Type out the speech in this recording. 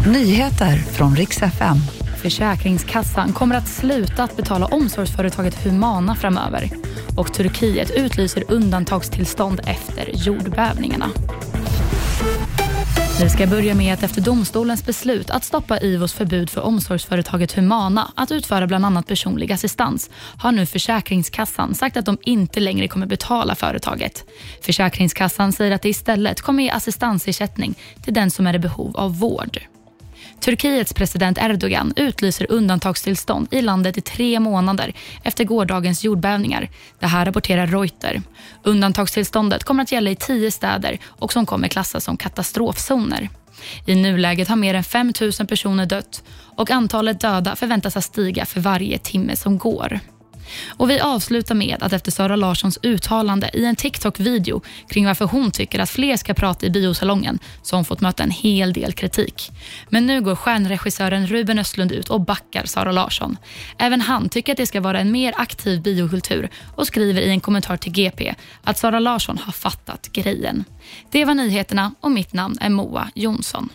Nyheter från riks FM. Försäkringskassan kommer att sluta att betala omsorgsföretaget Humana framöver. Och Turkiet utlyser undantagstillstånd efter jordbävningarna. Vi ska börja med att efter domstolens beslut att stoppa IVOs förbud för omsorgsföretaget Humana att utföra bland annat personlig assistans har nu Försäkringskassan sagt att de inte längre kommer betala företaget. Försäkringskassan säger att det istället kommer ge assistansersättning till den som är i behov av vård. Turkiets president Erdogan utlyser undantagstillstånd i landet i tre månader efter gårdagens jordbävningar. Det här rapporterar Reuter. Undantagstillståndet kommer att gälla i tio städer och som kommer klassas som katastrofzoner. I nuläget har mer än 5 000 personer dött och antalet döda förväntas att stiga för varje timme som går. Och Vi avslutar med att efter Sara Larssons uttalande i en TikTok-video kring varför hon tycker att fler ska prata i biosalongen så har hon fått möta en hel del kritik. Men nu går stjärnregissören Ruben Östlund ut och backar Sara Larsson. Även han tycker att det ska vara en mer aktiv biokultur och skriver i en kommentar till GP att Sara Larsson har fattat grejen. Det var nyheterna och mitt namn är Moa Jonsson.